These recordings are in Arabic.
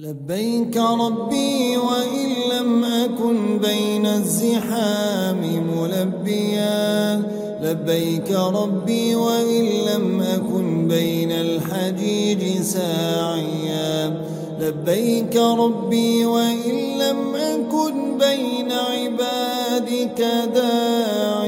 لبيك ربي وإن لم أكن بين الزحام ملبيا. لبيك ربي وإن لم أكن بين الحجيج ساعيا. لبيك ربي وإن لم أكن بين عبادك داعيا.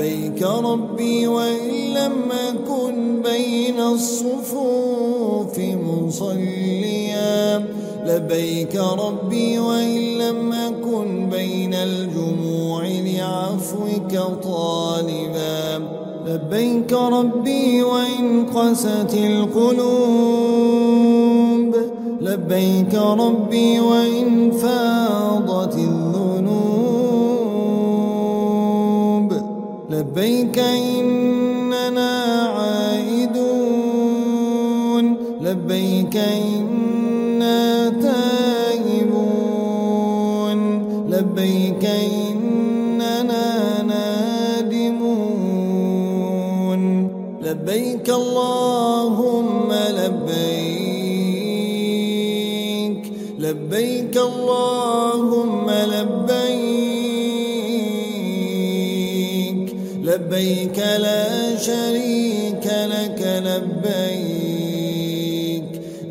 لبيك ربي وإن لم أكن بين الصفوف مصليا. لبيك ربي وإن لم أكن بين الجموع لعفوك طالبا. لبيك ربي وإن قست القلوب. لبيك ربي وإن فاضت الذنوب لبيك إننا عائدون. لبيك إنا تائبون. لبيك إننا نادمون. لبيك اللهم لبيك لا شريك لك لبيك.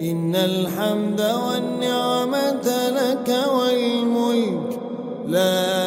إن الحمد والنعمة لك والملك. لا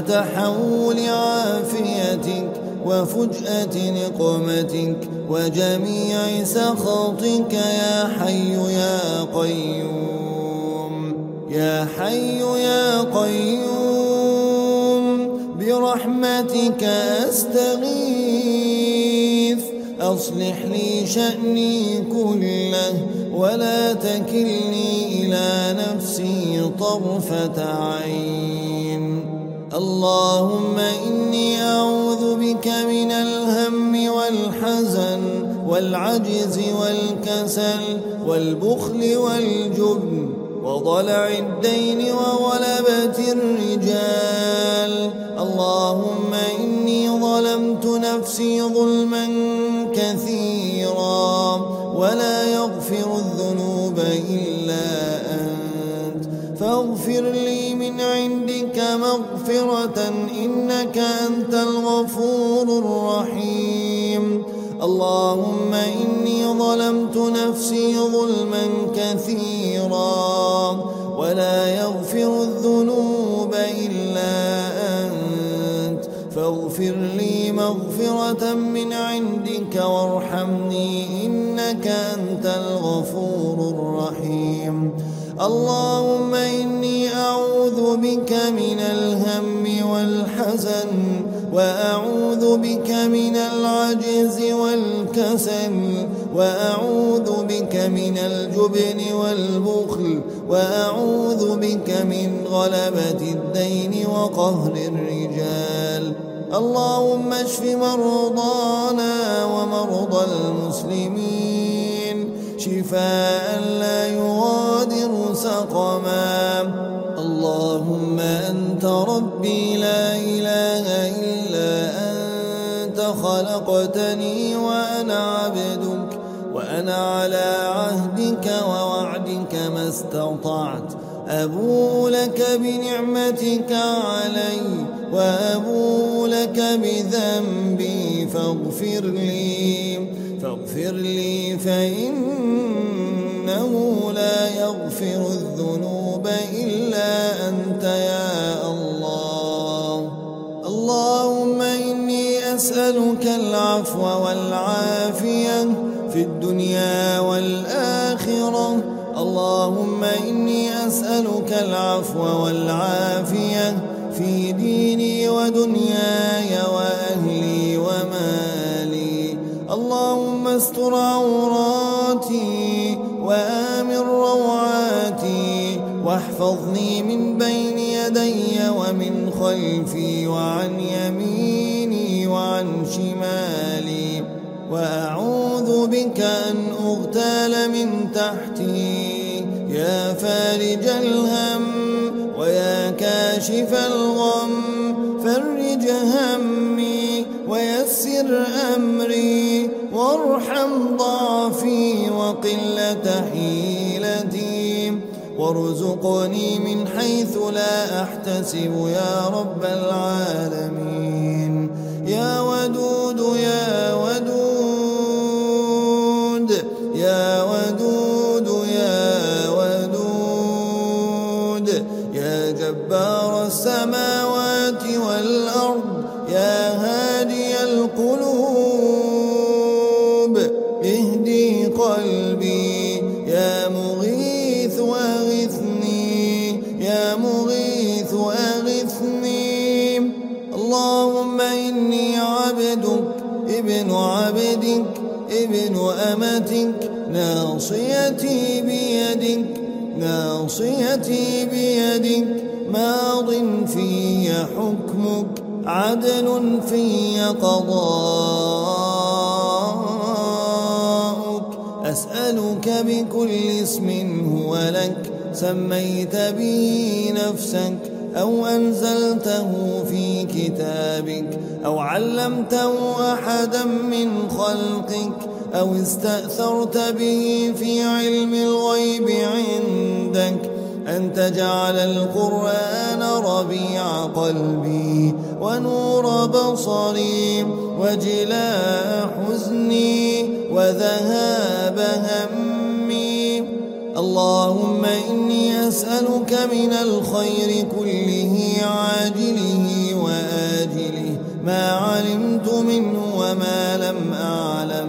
وتحول عافيتك وفجأة نقمتك وجميع سخطك يا حي يا قيوم يا حي يا قيوم برحمتك أستغيث. أصلح لي شأني كله ولا تكلني إلى نفسي طرفة عين. اللهم إني أعوذ بك من الهم والحزن والعجز والكسل والبخل والجبن وضلع الدين وغلبة الرجال. اللهم إني ظلمت نفسي ظلما كثيرا ولا يغفر الذنوب إلا أنت. فاغفر لي مغفرة إنك أنت الغفور الرحيم. اللهم إني ظلمت نفسي ظلما كثيرا ولا يغفر الذنوب إلا أنت. فاغفر لي مغفرة من عندك وارحمني إنك أنت الغفور الرحيم. اللهم إني بك من الهم والحزن وأعوذ بك من العجز والكسل وأعوذ بك من الجبن والبخل وأعوذ بك من غلبة الدين وقهر الرجال. اللهم اشف مرضانا ومرضى المسلمين. شفاء لا يغادر سقما. أنت ربي لا إله إلا أنت خلقتني وأنا عبدك وأنا على عهدك ووعدك ما استطعت. أبو لك بنعمتك علي وأبو لك بذنبي فاغفر لي فاغفر لي فإنه لا يغفر الذنوب إلا اللهم إني أسألك العفو والعافية في الدنيا والآخرة. اللهم إني أسألك العفو والعافية في ديني ودنياي وأهلي ومالي. اللهم استر عوراتي وآمن روعاتي واحفظني من بين خلفي وعن يميني وعن شمالي وأعوذ بك أن أغتال من تحتي. يا فارج الهم ويا كاشف الغم فرج همي ويسر أمري وارحم ضعفي وقلة حيلتي وارزقني من حيث لا أحتسب يا رب العالمين. في قضاءك أسألك بكل اسم هو لك. سميت به نفسك أو أنزلته في كتابك أو علمته أحدا من خلقك أو استأثرت به في علم الغيب عندك. أن تجعل القرآن ربيع قلبي. ونور بصري وجلاء حزني وذهاب همي. اللهم إني أسألك من الخير كله عاجله وآجله. ما علمت منه وما لم أعلم.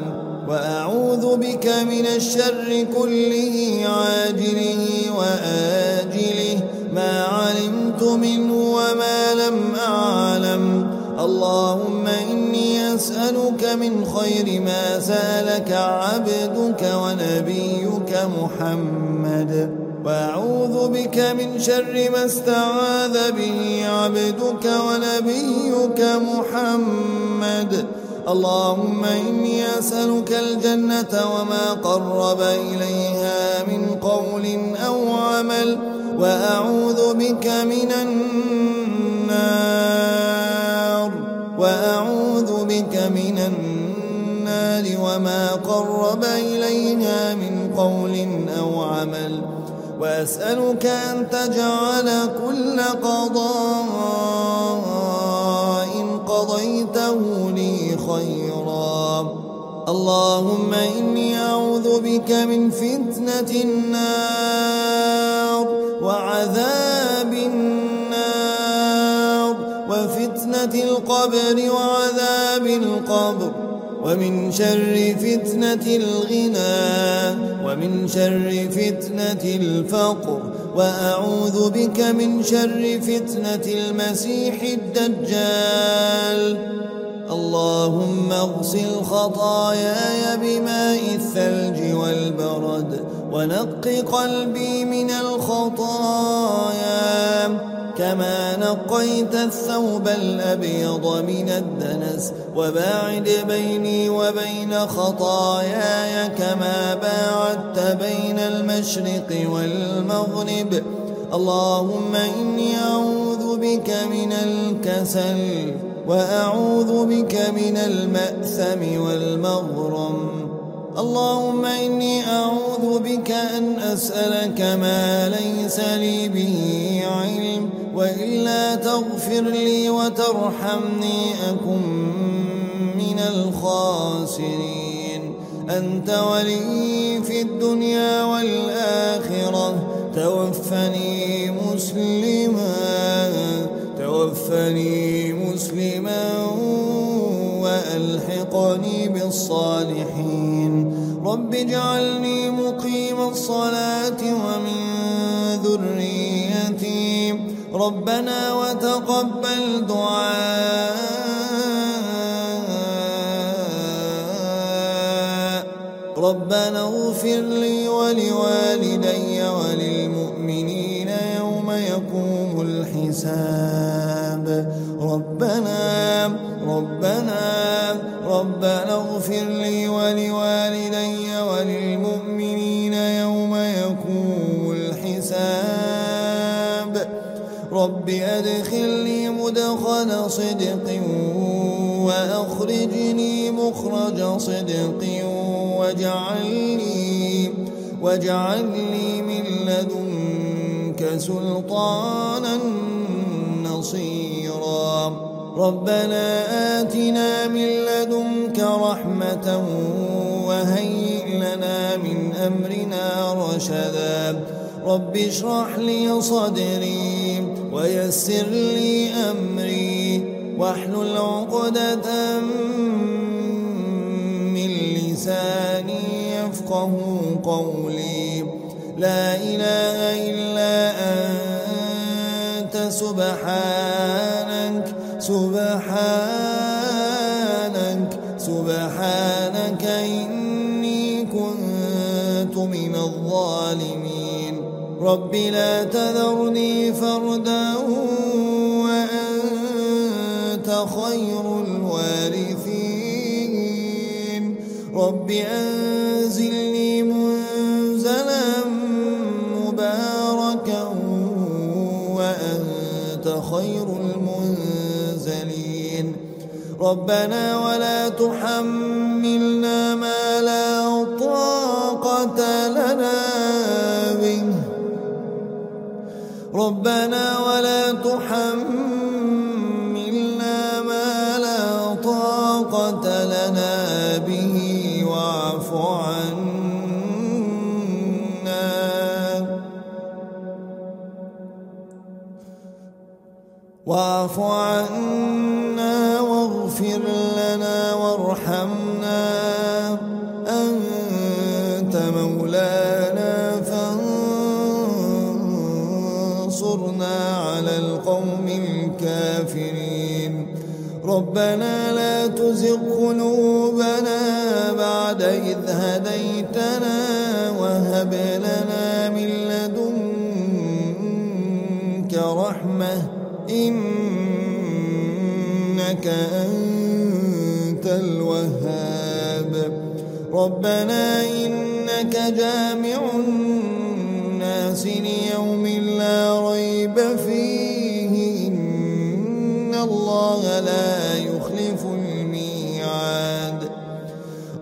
وأعوذ بك من الشر كله عاجله وآجله. ما علمت منه اللهم إني أسألك من خير ما سألك عبدك ونبيك محمد. وأعوذ بك من شر ما استعاذ به عبدك ونبيك محمد. اللهم إني أسألك الجنة وما قرب إليها من قول أو عمل. وأعوذ بك من النار وما قرب إليها من قول أو عمل. وأسألك أن تجعل كل قضاء قضيته لي خيرا. اللهم إني أعوذ بك من فتنة النار وعذاب النار وفتنة القبر وعذاب القبر. ومن شر فتنة الغنى ومن شر فتنة الفقر وأعوذ بك من شر فتنة المسيح الدجال. اللهم اغسل خطاياي بماء الثلج والبرد ونق قلبي من الخطايا. كما نقيت الثوب الأبيض من الدنس وباعد بيني وبين خطاياي كما باعدت بين المشرق والمغرب. اللهم إني أعوذ بك من الكسل وأعوذ بك من المأثم والمغرم. اللهم إني أعوذ بك أن أسألك ما ليس لي به علم. وإلا تغفر لي وترحمني أكن من الخاسرين. أنت ولي في الدنيا والآخرة توفني مسلما توفني مسلما وألحقني بالصالحين. رب اجعلني مقيم الصلاة ومن ذريتي ربنا وتقبل دعاء. ربنا اغفر لي ولوالدي وللمؤمنين يوم يقوم الحساب. ربنا ربنا ربنا اغفر لي رب أدخلني مدخل صدق وأخرجني مخرج صدق واجعلني واجعلني من لدنك سلطانا نصيرا. ربنا آتنا من لدنك رحمة وهيئ لنا من أمرنا رشدا. رب اشرح لي صدري ويسر لي أمري واحلل عقدة من لساني يفقه قولي. لا إله إلا أنت سبحانك سبحانك سبحانك إني كنت من الظالمين. رب لا تذرني فردا وأنت خير الوارثين. رب أنزلني منزلا مباركا وأنت خير المنزلين. ربنا ولا تحملنا ما ربنا ولا تحملنا ما لا طاقة لنا به واعف عنا. واعف عنا. ربنا لا تزغ قلوبنا بعد إذ هديتنا وهب لنا من لدنك رحمة إنك أنت الوهاب. ربنا إنك جامع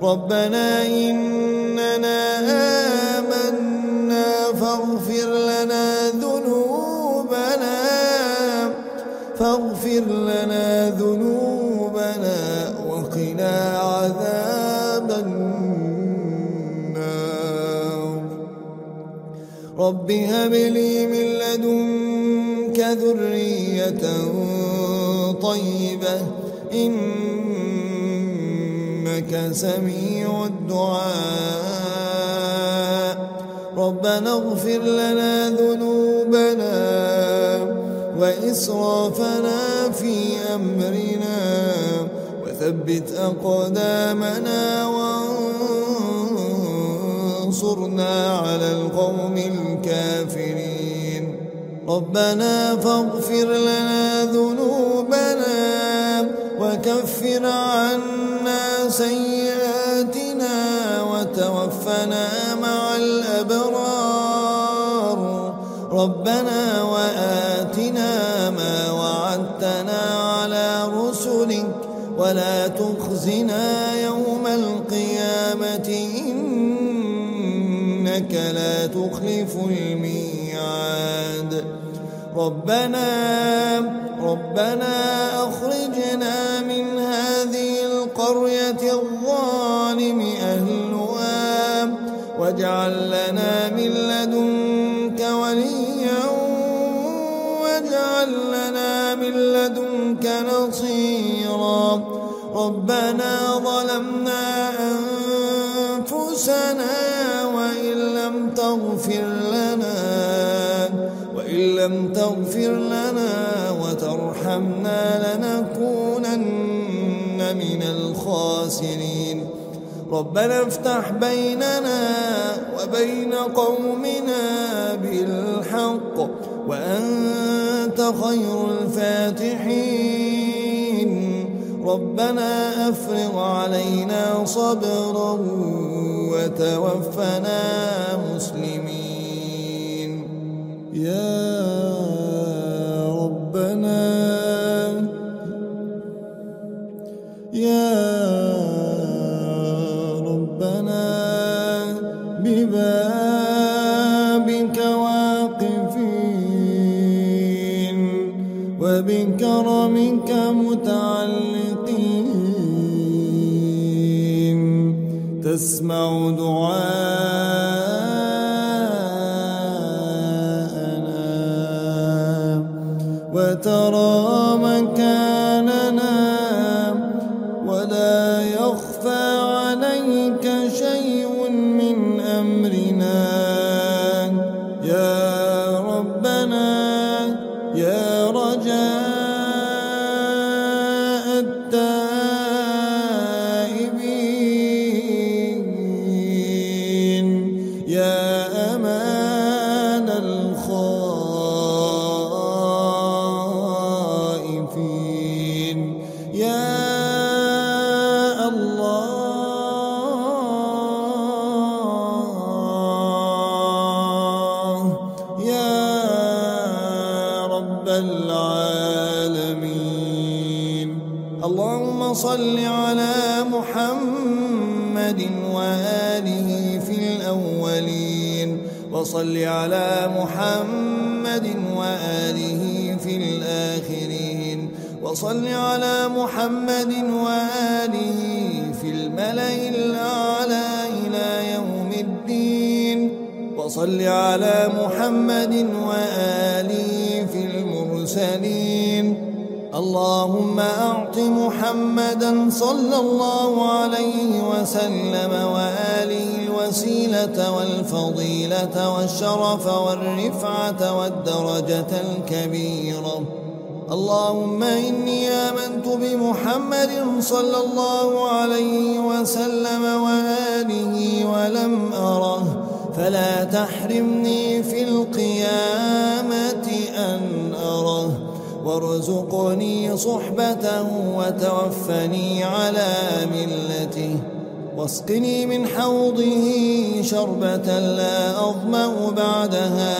ربنا إننا آمنا فاغفر لنا ذنوبنا فاغفر لنا ذنوبنا وقنا عذاب النار. رب هب لي من لدنك ذرية طيبة إنك سميع الدعاء. ربنا اغفر لنا ذنوبنا وإسرافنا في أمرنا وثبت أقدامنا وانصرنا على القوم الكافرين. ربنا فاغفر لنا ذنوبنا وكفر عنا وتوفنا مع الأبرار. ربنا وآتنا ما وعدتنا على رسلك. ولا تخزنا يوم القيامة. إنك لا تخلف الميعاد. ربنا ربنا أخرجنا واجعل لنا من لدنك وليا واجعل لنا من لدنك نصيرا. ربنا ظلمنا أنفسنا وإن لم فاغفر لنا وإن لم تغفر لنا وترحمنا لنكونن من الخاسرين. ربنا افتح بيننا وبين قومنا بالحق وأنت خير الفاتحين. ربنا أفرغ علينا صبرا وتوفنا مسلمين. وصل على محمد وآله في الآخرين. وصل على محمد وآله في الملأ الأعلى إلى يوم الدين. وصل على محمد وآله في المرسلين. اللهم أعط محمدا صلى الله عليه وسلم وآله الوسيلة والفضيلة والشرف والرفعة والدرجة الكبيرة. اللهم إني آمنت بمحمد صلى الله عليه وسلم وآله ولم أره. فلا تحرمني في القيامة أن أره. وارزقني صحبته وتوفني على ملته. واسقني من حوضه شربة لا أظمأ بعدها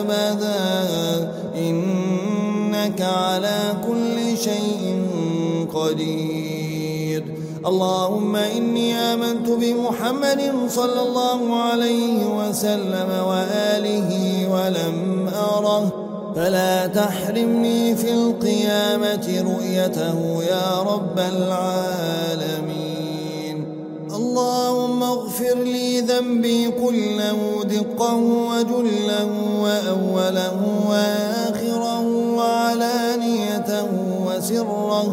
أبدا. إنك على كل شيء قدير. اللهم إني آمنت بمحمد صلى الله عليه وسلم وآله ولم أره. فلا تحرمني في القيامة رؤيته يا رب العالمين. اللهم اغفر لي ذنبي كله دقه وجله وأوله وآخره وعلانيته وسره.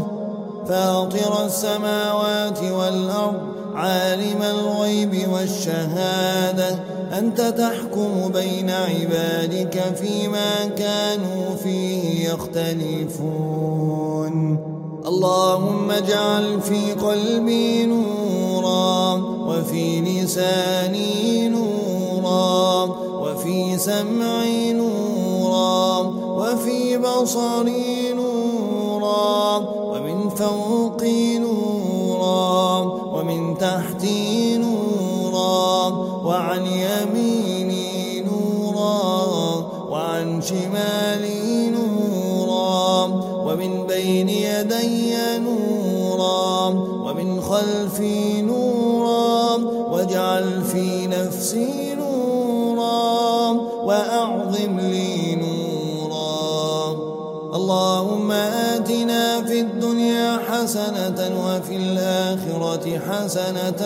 فاطر السماوات والأرض عالم الغيب والشهادة. أنت تحكم بين عبادك فيما كانوا فيه يختلفون. اللهم اجعل في قلبي وفي لساني نورا وفي سمعي نورا وفي بصري نورا ومن فوقي نورا ومن تحتي نورا وعن يميني نورا وعن شمالي نورا ومن بين يدي نفسي نورا وأعظم لي نورا. اللهم آتنا في الدنيا حسنة وفي الآخرة حسنة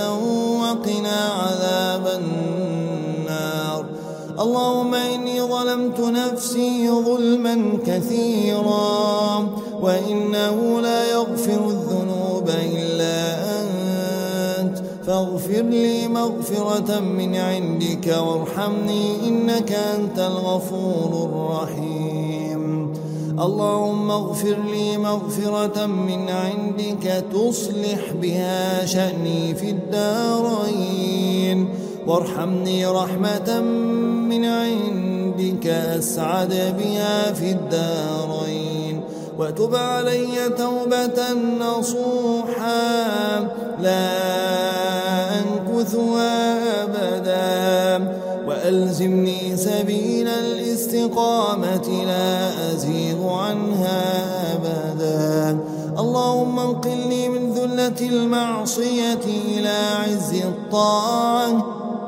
وقنا عذاب النار. اللهم إني ظلمت نفسي ظلما كثيرا وإنه لا يغفر إلا أنت اغفر لي مغفرة من عندك وارحمني إنك أنت الغفور الرحيم. اللهم اغفر لي مغفرة من عندك تصلح بها شأني في الدارين. وارحمني رحمة من عندك أسعد بها في الدارين. وتب علي توبة نصوحا. لا أنكثها أبدا. وألزمني سبيل الاستقامة لا أزيغ عنها أبدا. اللهم انقلني من ذلة المعصية إلى عز الطاعة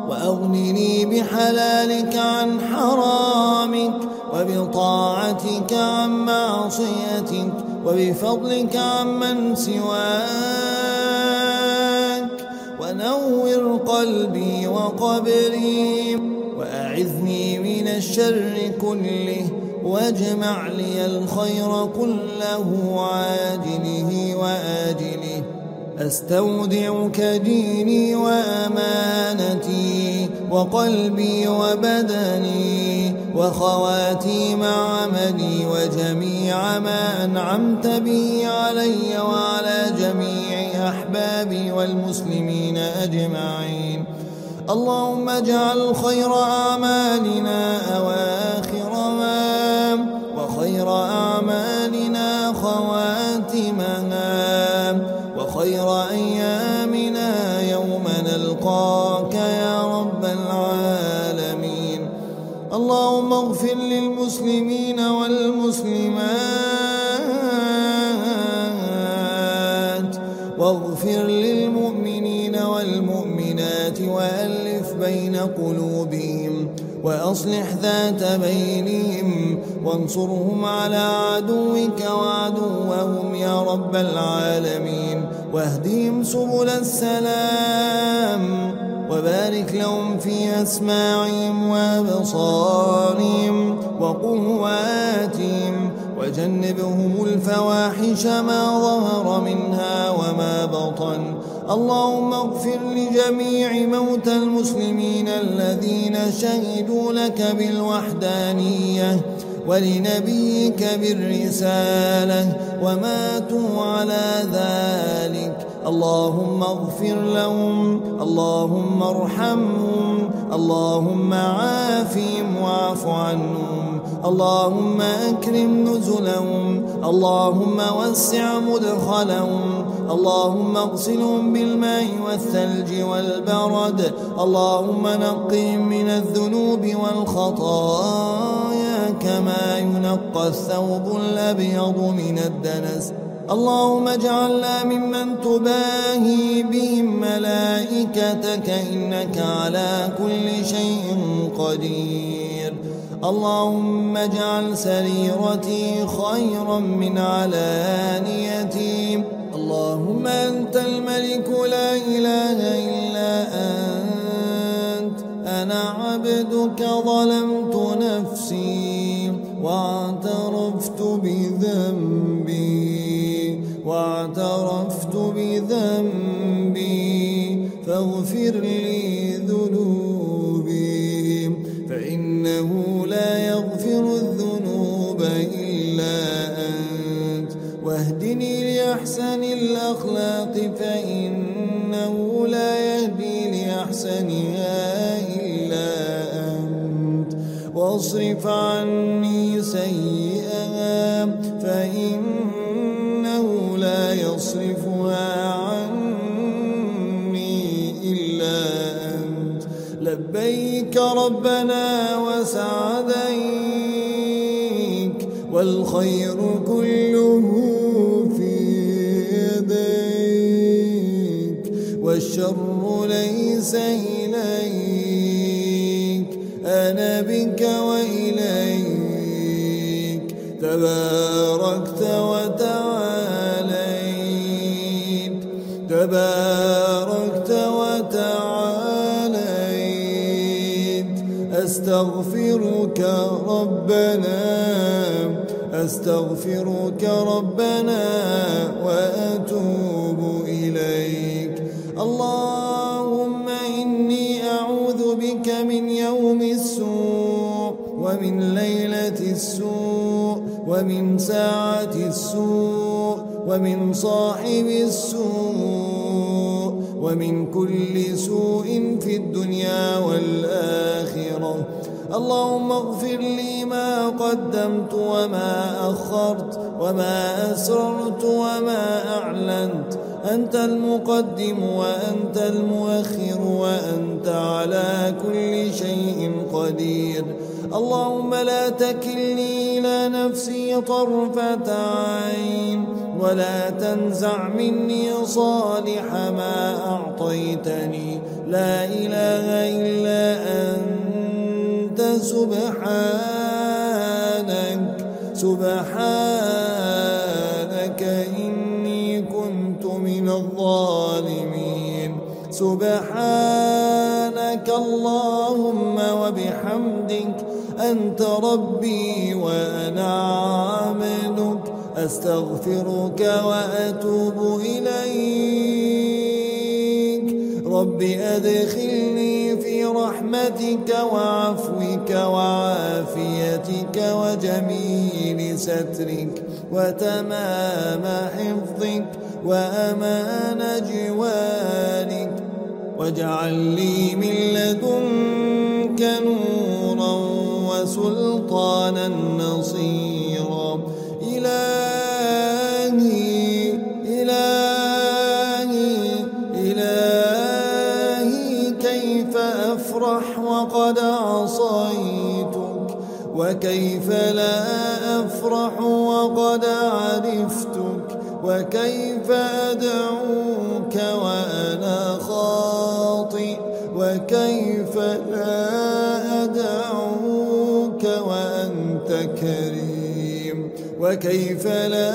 وأغنني بحلالك عن حرامك وبطاعتك عن معصيتك وبفضلك عمن سواك. ونور قلبي وقبري وأعذني من الشر كله واجمع لي الخير كله عاجله وآجله. أستودعك ديني وأمانتي وقلبي وبدني وخواتيم عملي وجميع ما أنعمت به علي وعلى جميع أحبابي والمسلمين أجمعين. اللهم اجعل خير أعمالنا أواخرها وخير أعمالنا خواتمها وخير أيامنا يوم نلقاك يا رب العالمين. اللهم اغفر للمسلمين والمسلمات واغفر للمؤمنين والمؤمنات وألف بين قلوبهم وأصلح ذات بينهم وانصرهم على عدوك وعدوهم يا رب العالمين واهدهم سبل السلام وبارك لهم في أسماعهم وأبصارهم وقواتهم وجنبهم الفواحش ما ظهر منها وما بطن. اللهم اغفر لجميع موتى المسلمين الذين شهدوا لك بالوحدانية ولنبيك بالرسالة وماتوا على ذلك. اللهم اغفر لهم اللهم ارحمهم اللهم عافهم واعف عنهم. اللهم أكرم نزلهم اللهم وسع مدخلهم اللهم اغسلهم بالماء والثلج والبرد اللهم نقهم من الذنوب والخطايا كما ينقى الثوب الأبيض من الدنس. اللهم اجعلنا ممن تباهي بهم ملائكتك إنك على كل شيء قدير. اللهم اجعل سريرتي خيرا من علانيتي. اللهم أنت الملك لا إله إلا أنت. أنا عبدك ظلمت نفسي واعترفت أستغفرك ربنا وأتوب إليك. الله إني أعوذ بك من يوم السوء ومن ليلة السوء ومن ساعة السوء ومن صاحب السوء ومن كل سوء في الدنيا والآخرة. اللهم اغفر لي ما قدمت وما أخرت وما أسررت وما أعلنت. أنت المقدم وأنت المؤخر وأنت على كل شيء قدير. اللهم لا تكلني إلى نفسي طرفة عين ولا تنزع مني صالح ما أعطيتني. لا إله إلا أنت. سبحانك سبحانك إني كنت من الظالمين. سبحانك اللهم وبحمدك أنت ربي وأنا عاملك أستغفرك وأتوب إليك. رب أدخلني في رحمتك وعفوك وعافيتك وجميل سترك وتمام حفظك وأمان جوارك. واجعل لي من لدنك نورا وسلطانا نصيرا. وكيف لا أفرح وقد عرفتك وكيف أدعوك وأنا خاطئ وكيف لا أدعوك وأنت كريم وكيف لا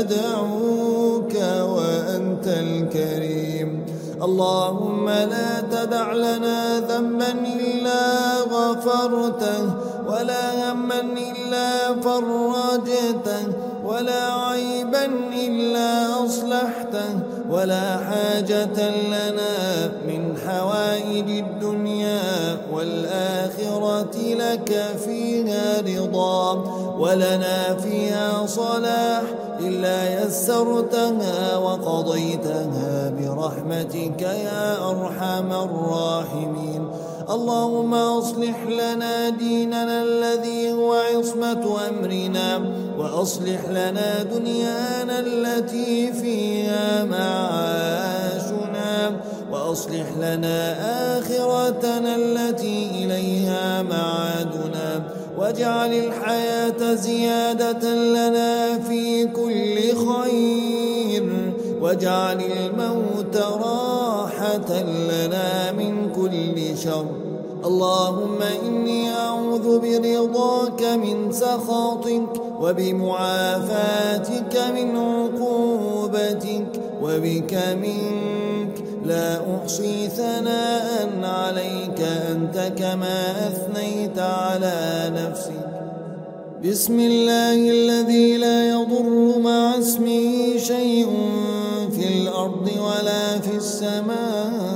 أدعوك وأنت الكريم اللهم لا تدع لنا ذنبا إلا غفرته ولا هما إلا فرجته ولا عيبا إلا أصلحته ولا حاجة لنا من حوائج الدنيا والآخرة لك فيها رضا ولنا فيها صلاح إلا يسرتها وقضيتها برحمتك يا أرحم الراحمين. اللهم أصلح لنا ديننا الذي هو عصمة أمرنا وأصلح لنا دنيانا التي فيها معاشنا وأصلح لنا آخرتنا التي إليها معادنا. واجعل الحياة زيادة لنا في كل خير. واجعل الموت راحة لنا من شر اللهم إني أعوذ برضاك من سخطك وبمعافاتك من عقوبتك وبك منك. لا أحصي ثناء عليك أنت كما أثنيت على نفسك. بسم الله الذي لا يضر مع اسمه شيء في الأرض ولا في السماء.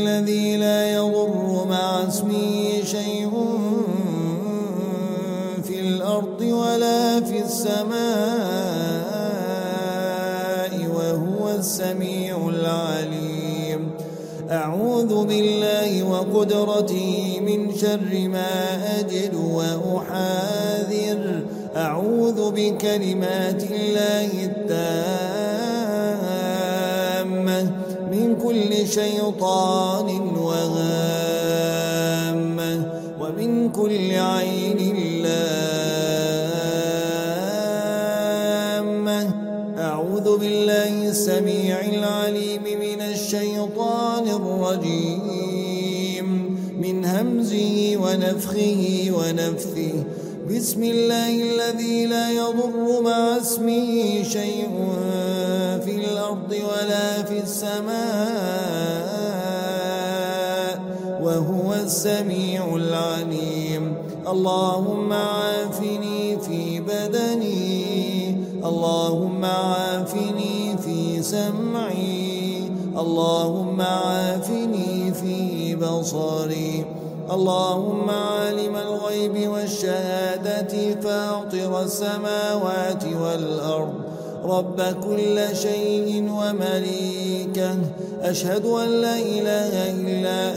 أعوذ بالله وقدرته من شر ما أجد وأحاذر. أعوذ بكلمات الله التامة من كل شيطان وهامة ومن كل عين لامة. أعوذ بالله السميع العليم من الشيطان الرجيم. من همزه ونفخه ونفثه. بسم الله الذي لا يضر مع اسمه شيء في الأرض ولا في السماء وهو السميع العليم. اللهم عافني في بدني اللهم عافني في سمعي. اللهم عافني في بصري. اللهم عالم الغيب والشهادة فاطر السماوات والأرض. رب كل شيء ومليكه. أشهد أن لا إله إلا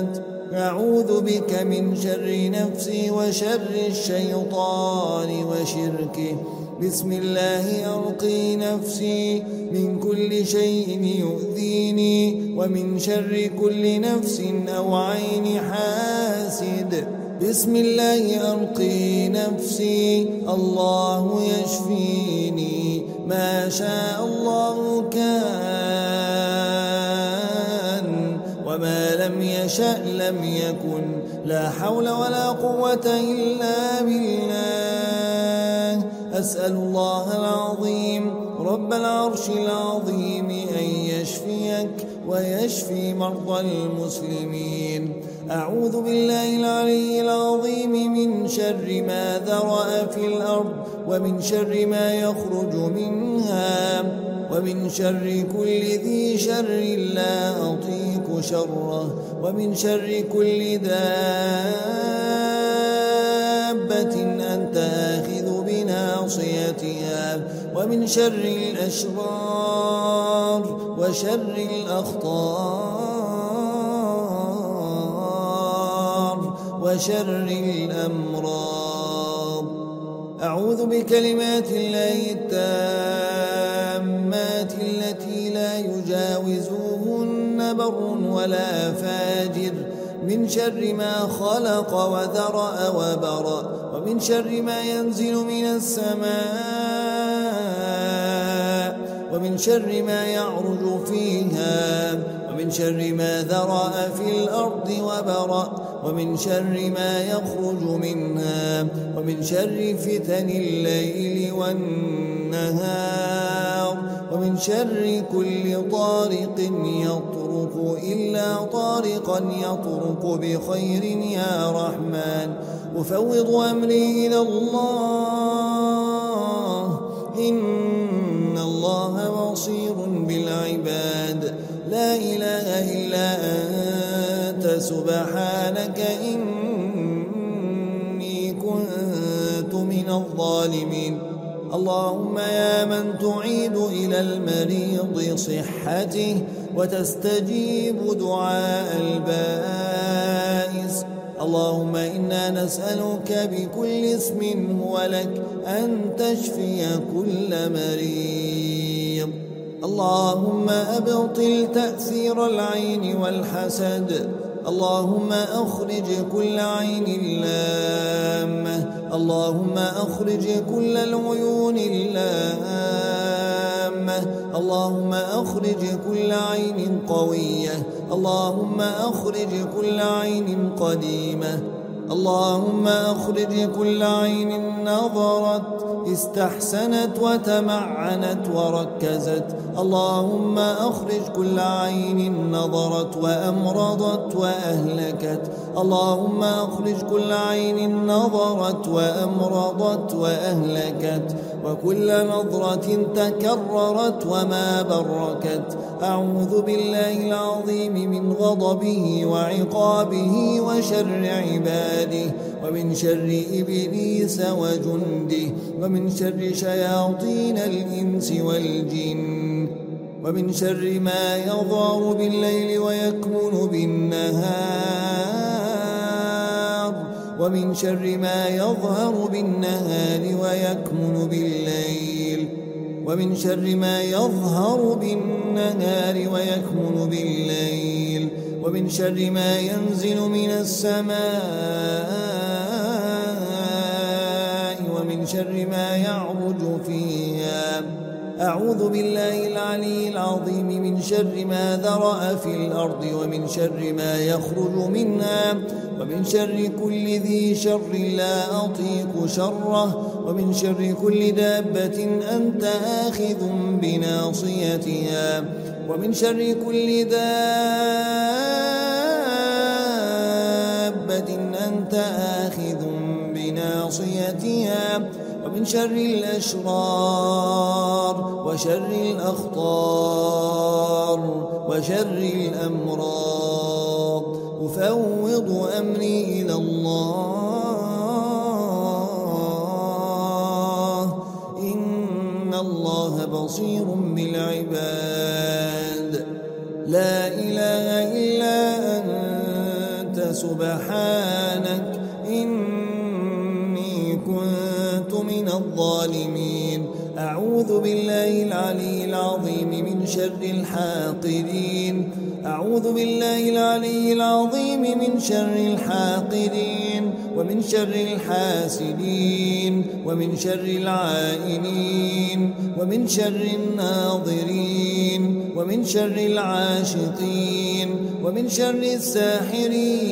أنت. أعوذ بك من شر نفسي وشر الشيطان وشركه. بسم الله أرقي نفسي من كل شيء يؤذيني ومن شر كل نفس أو عين حاسد. بسم الله أرقي نفسي. الله يشفيني. ما شاء الله كان. وما لم يشأ لم يكن. لا حول ولا قوة إلا بالله. أسأل الله العظيم رب العرش العظيم أن يشفيك ويشفي مرضى المسلمين. أعوذ بالله العلي العظيم من شر ما ذرأ في الأرض ومن شر ما يخرج منها ومن شر كل ذي شر لا أطيق شره ومن شر كل دابة أنت آخذ بناصيتها ومن شر الأشرار وشر الأخطار وشر الأمراض. أعوذ بكلمات الله التامات التي لا يجاوزوهن بر ولا فاجر. من شر ما خلق وذرأ وبرأ ومن شر ما ينزل من السماء ومن شر ما يعرج فيها ومن شر ما ذرأ في الأرض وبرأ ومن شر ما يخرج منها ومن شر فتن الليل والنهار ومن شر كل طارق يطرق إلا طارقا يطرق بخير يا رحمن. أفوض أمري إلى الله إن الله بصير بالعباد. لا إله إلا أنت سبحانك إني كنت من الظالمين. اللهم يا من تعيد إلى المريض صحته وتستجيب دعاء البائس. اللهم إنا نسألك بكل اسم هو لك أن تشفي كل مريض. اللهم أبطل تأثير العين والحسد. اللهم أخرج كل عين لامة. اللهم أخرج كل العيون اللامة اللهم أخرج كل عين قوية. اللهم أخرج كل عين قديمة. اللهم أخرج كل عين نظرت. استحسنت وتمعنت وركزت. اللهم أخرج كل عين نظرت وأمرضت وأهلكت. اللهم أخرج كل عين نظرت وأمرضت وأهلكت. وكل نظرة تكررت وما بركت. أعوذ بالله العظيم من غضبه وعقابه وشر عباده. ومن شر إبليس وجنده ومن شر شياطين الإنس والجن ومن شر ما يظهر بالليل ويكمن بالنهار ومن شر ما يظهر بالنهار ويكمن بالليل ومن شر ما يظهر بالنهار ويكمن بالليل. ومن شر ما ينزل من السماء ومن شر ما يعرج فيها. أعوذ بالله العلي العظيم من شر ما ذرأ في الأرض ومن شر ما يخرج منها ومن شر كل ذي شر لا أطيق شره ومن شر كل دابة أنت آخذ بناصيتها. ومن شر كل دابة أنت آخذ بناصيتها ومن شر الأشرار وشر الأخطار وشر الأمراض. أفوض أمري إلى الله. الله بصير بالعباد. لا إله إلا أنت سبحانك إني كنت من الظالمين. أعوذ بالله العلي العظيم من شر الحاقدين. أعوذ بالله العلي العظيم من شر الحاقدين. ومن شر الحاسدين ومن شر العائنين ومن شر الناظرين ومن شر العاشقين ومن شر الساحرين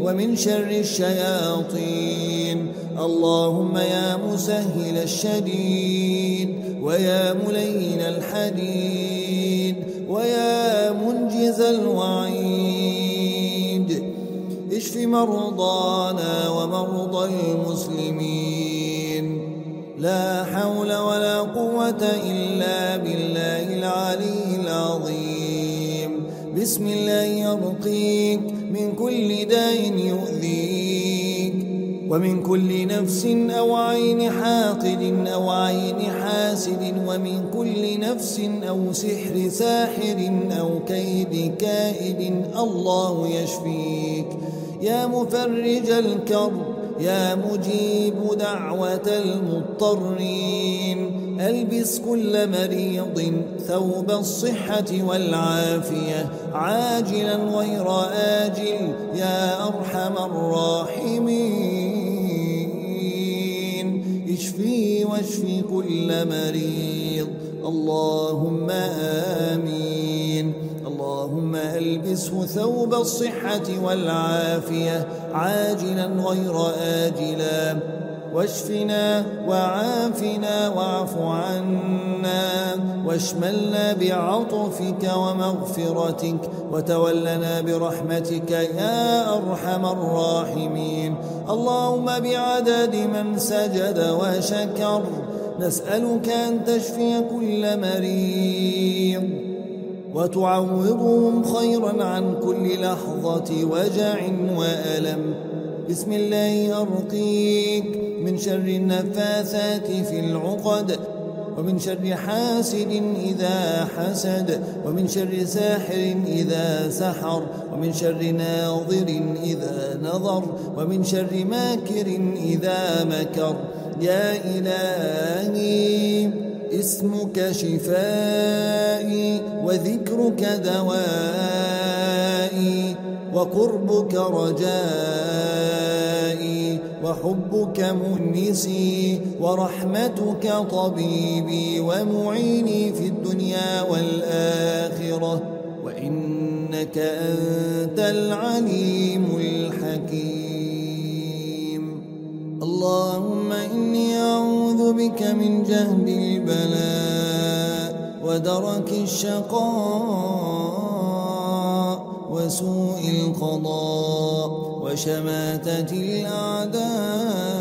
ومن شر الشياطين. اللهم يا مسهل الشديد ويا ملين الحديد ويا منجز الوعيد. اشف مرضانا ومرضى المسلمين. لا حول ولا قوة إلا بالله العلي العظيم. بسم الله يرقيك من كل داء يؤذيك. ومن كل نفس أو عين حاقد أو عين حاسد. ومن كل نفس أو سحر ساحر أو كيد كائد. الله يشفيك. يا مفرج الكرب يا مجيب دعوة المضطرين. ألبس كل مريض ثوب الصحة والعافية. عاجلا غير آجل يا أرحم الراحمين. اشفي واشفي كل مريض. اللهم آمين. اللهم ألبسه ثوب الصحة والعافية عاجلا غير آجلا. واشفنا وعافنا واعف عنا واشملنا بعطفك ومغفرتك وتولنا برحمتك يا أرحم الراحمين. اللهم بعدد من سجد وشكر. نسألك أن تشفي كل مريض. وتعوضهم خيرا عن كل لحظة وجع وألم. بسم الله أرقيك من شر النفاثات في العقد ومن شر حاسد إذا حسد ومن شر ساحر إذا سحر ومن شر ناظر إذا نظر ومن شر ماكر إذا مكر. يا إلهي اسمك شفائي وذكرك دوائي وقربك رجائي وحبك مؤنسي ورحمتك طبيبي ومعيني في الدنيا والآخرة وإنك أنت العليم الحكيم. اللهم إني أعوذ بك من جهد البلاء ودرك الشقاء وسوء القضاء وشماتة الأعداء.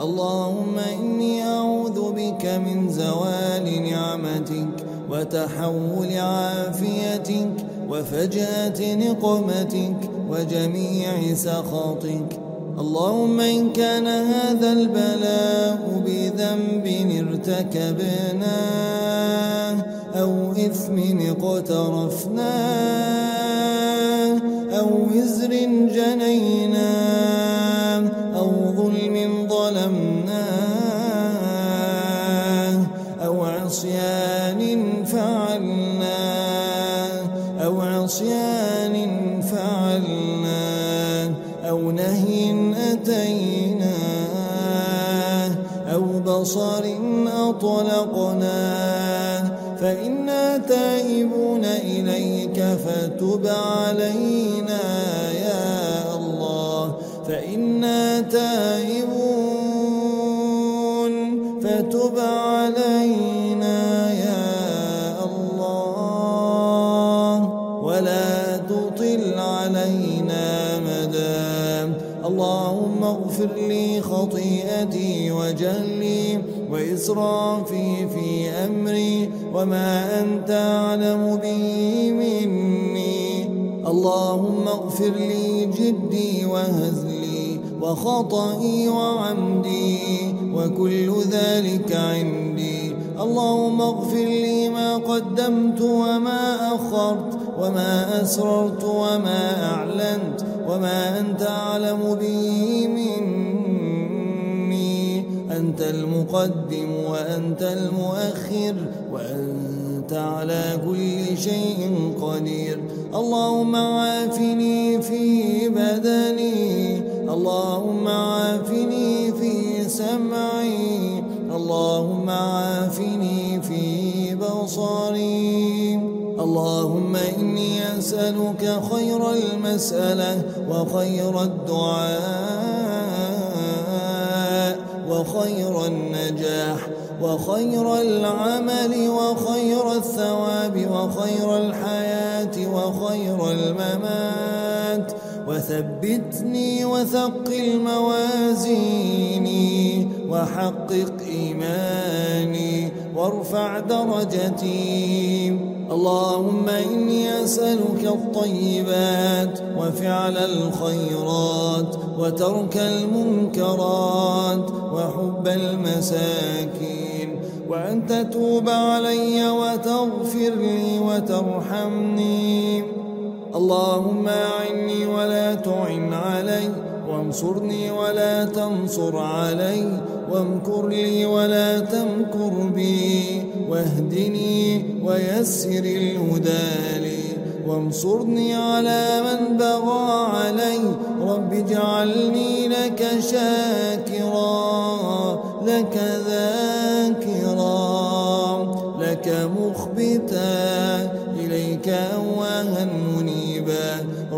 اللهم إني أعوذ بك من زوال نعمتك وتحول عافيتك وفجأة نقمتك وجميع سخطك. اللهم إن كان هذا البلاء بذنب ارتكبناه أو إثم اقترفناه أو وزر جنيناه أو ظلم أو نهي أتيناه أو بصر أطلقناه فإنا تائبون إليك فتب علينا يا الله فإنا تائبون فتب علينا اللهم اغفر لي خطيئتي وجهلي وإسرافي في أمري وما أنت أعلم به مني. اللهم اغفر لي جدي وهزلي وخطئي وعمدي وكل ذلك عندي. اللهم اغفر لي ما قدمت وما أخرت وما أسررت وما أعلنت وما أنت أعلم به مني. أنت المقدم وأنت المؤخر وأنت على كل شيء قدير. اللهم عافني في بدني. اللهم عافني في سمعي. اللهم عافني في بصري. اللهم إني أسألك خير المسألة وخير الدعاء وخير النجاح وخير العمل وخير الثواب وخير الحياة وخير الممات وثبتني وثقل موازيني وحقق إيماني وارفع درجتي اللهم إني أسألك الطيبات وفعل الخيرات وترك المنكرات وحب المساكين وأن تتوب علي وتغفر لي وترحمني. اللهم أعني ولا تعن علي وانصرني ولا تنصر علي وامكر لي ولا تمكر بي. واهدني ويسر الهدى لي وانصرني على من بغى علي. رب اجعلني لك شاكرا لك ذاكرا لك مخبتا. إليك منيبا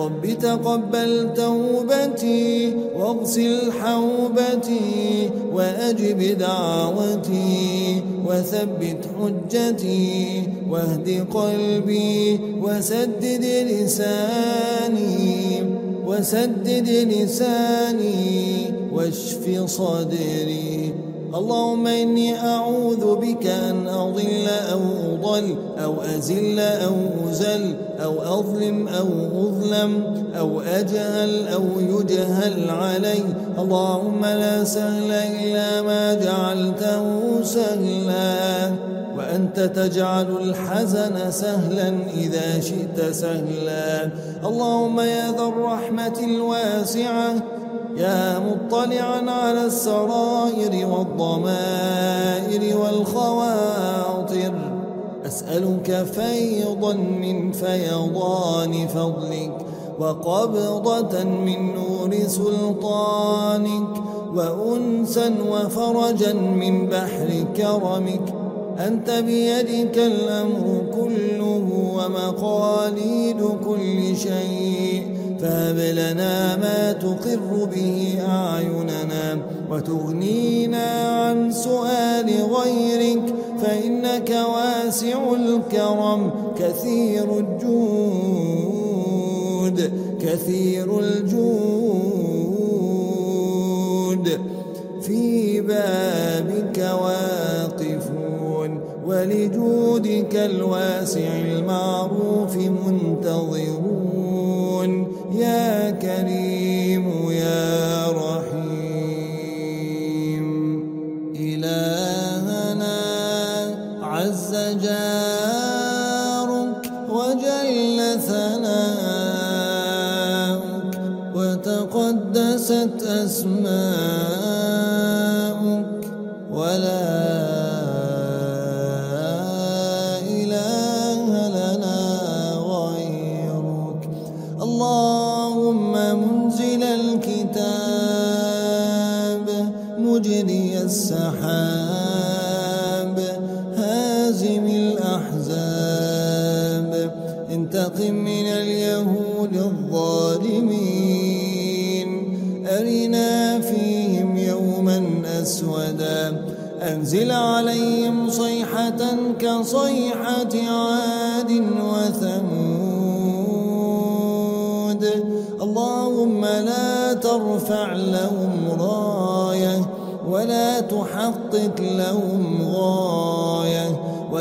رب تقبل توبتي واغسل حوبتي وأجب دعوتي وثبت حجتي واهد قلبي وسدد لساني وسدد لساني واشف صدري اللهم إني أعوذ بك أن أضل أو أضل أو أزل أو أزل أو أظلم أو أظلم أو أجهل أو يجهل علي. اللهم لا سهل إلا ما جعلته سهلا. وأنت تجعل الحزن سهلا إذا شئت سهلا. اللهم يا ذا الرحمة الواسعة يا مطلعا على السرائر والضمائر والخواطر. أسألك فيضا من فيضان فضلك وقبضة من نور سلطانك وأنسا وفرجا من بحر كرمك. أنت بيدك الأمر كله ومقاليد كل شيء. فهب لنا ما تقر به أعيننا وتغنينا عن سؤال غيرك فإنك واسع الكرم كثير الجود كثير الجود. في واقفون ولجودك الواسع المعروف منتظرون. يا كريم يا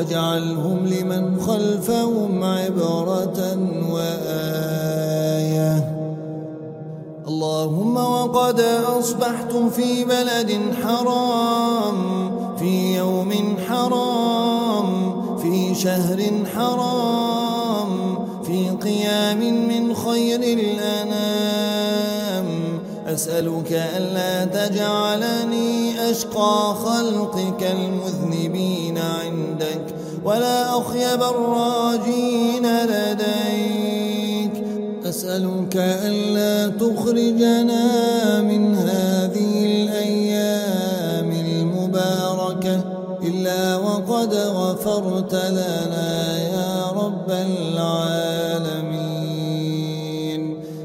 واجعلهم لمن خلفهم عبرة وآية. اللهم وقد أصبحت في بلد حرام في يوم حرام في شهر حرام في قيام من خير الأنام. أسألك ألا تجعلني أشقى خلقك المذنبين ولا أخيب الراجين لديك. أسألك ألا تخرجنا من هذه الأيام المباركة. إلا وقد غفرت لنا يا رب العالمين.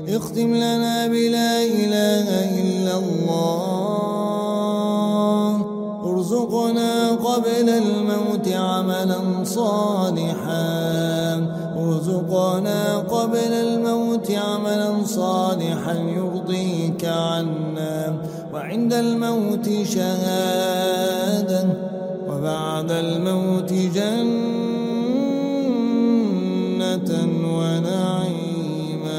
اختم لنا بلا إله إلا الله. ارزقنا قبل الموت عملا صالحا. ارزقنا قبل الموت عملا صالحا يرضيك عنا. وعند الموت شهادة. وبعد الموت جنة ونعيما.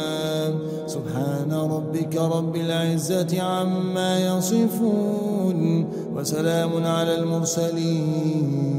سبحان ربك رب العزة عما يصفون. وسلام على المرسلين.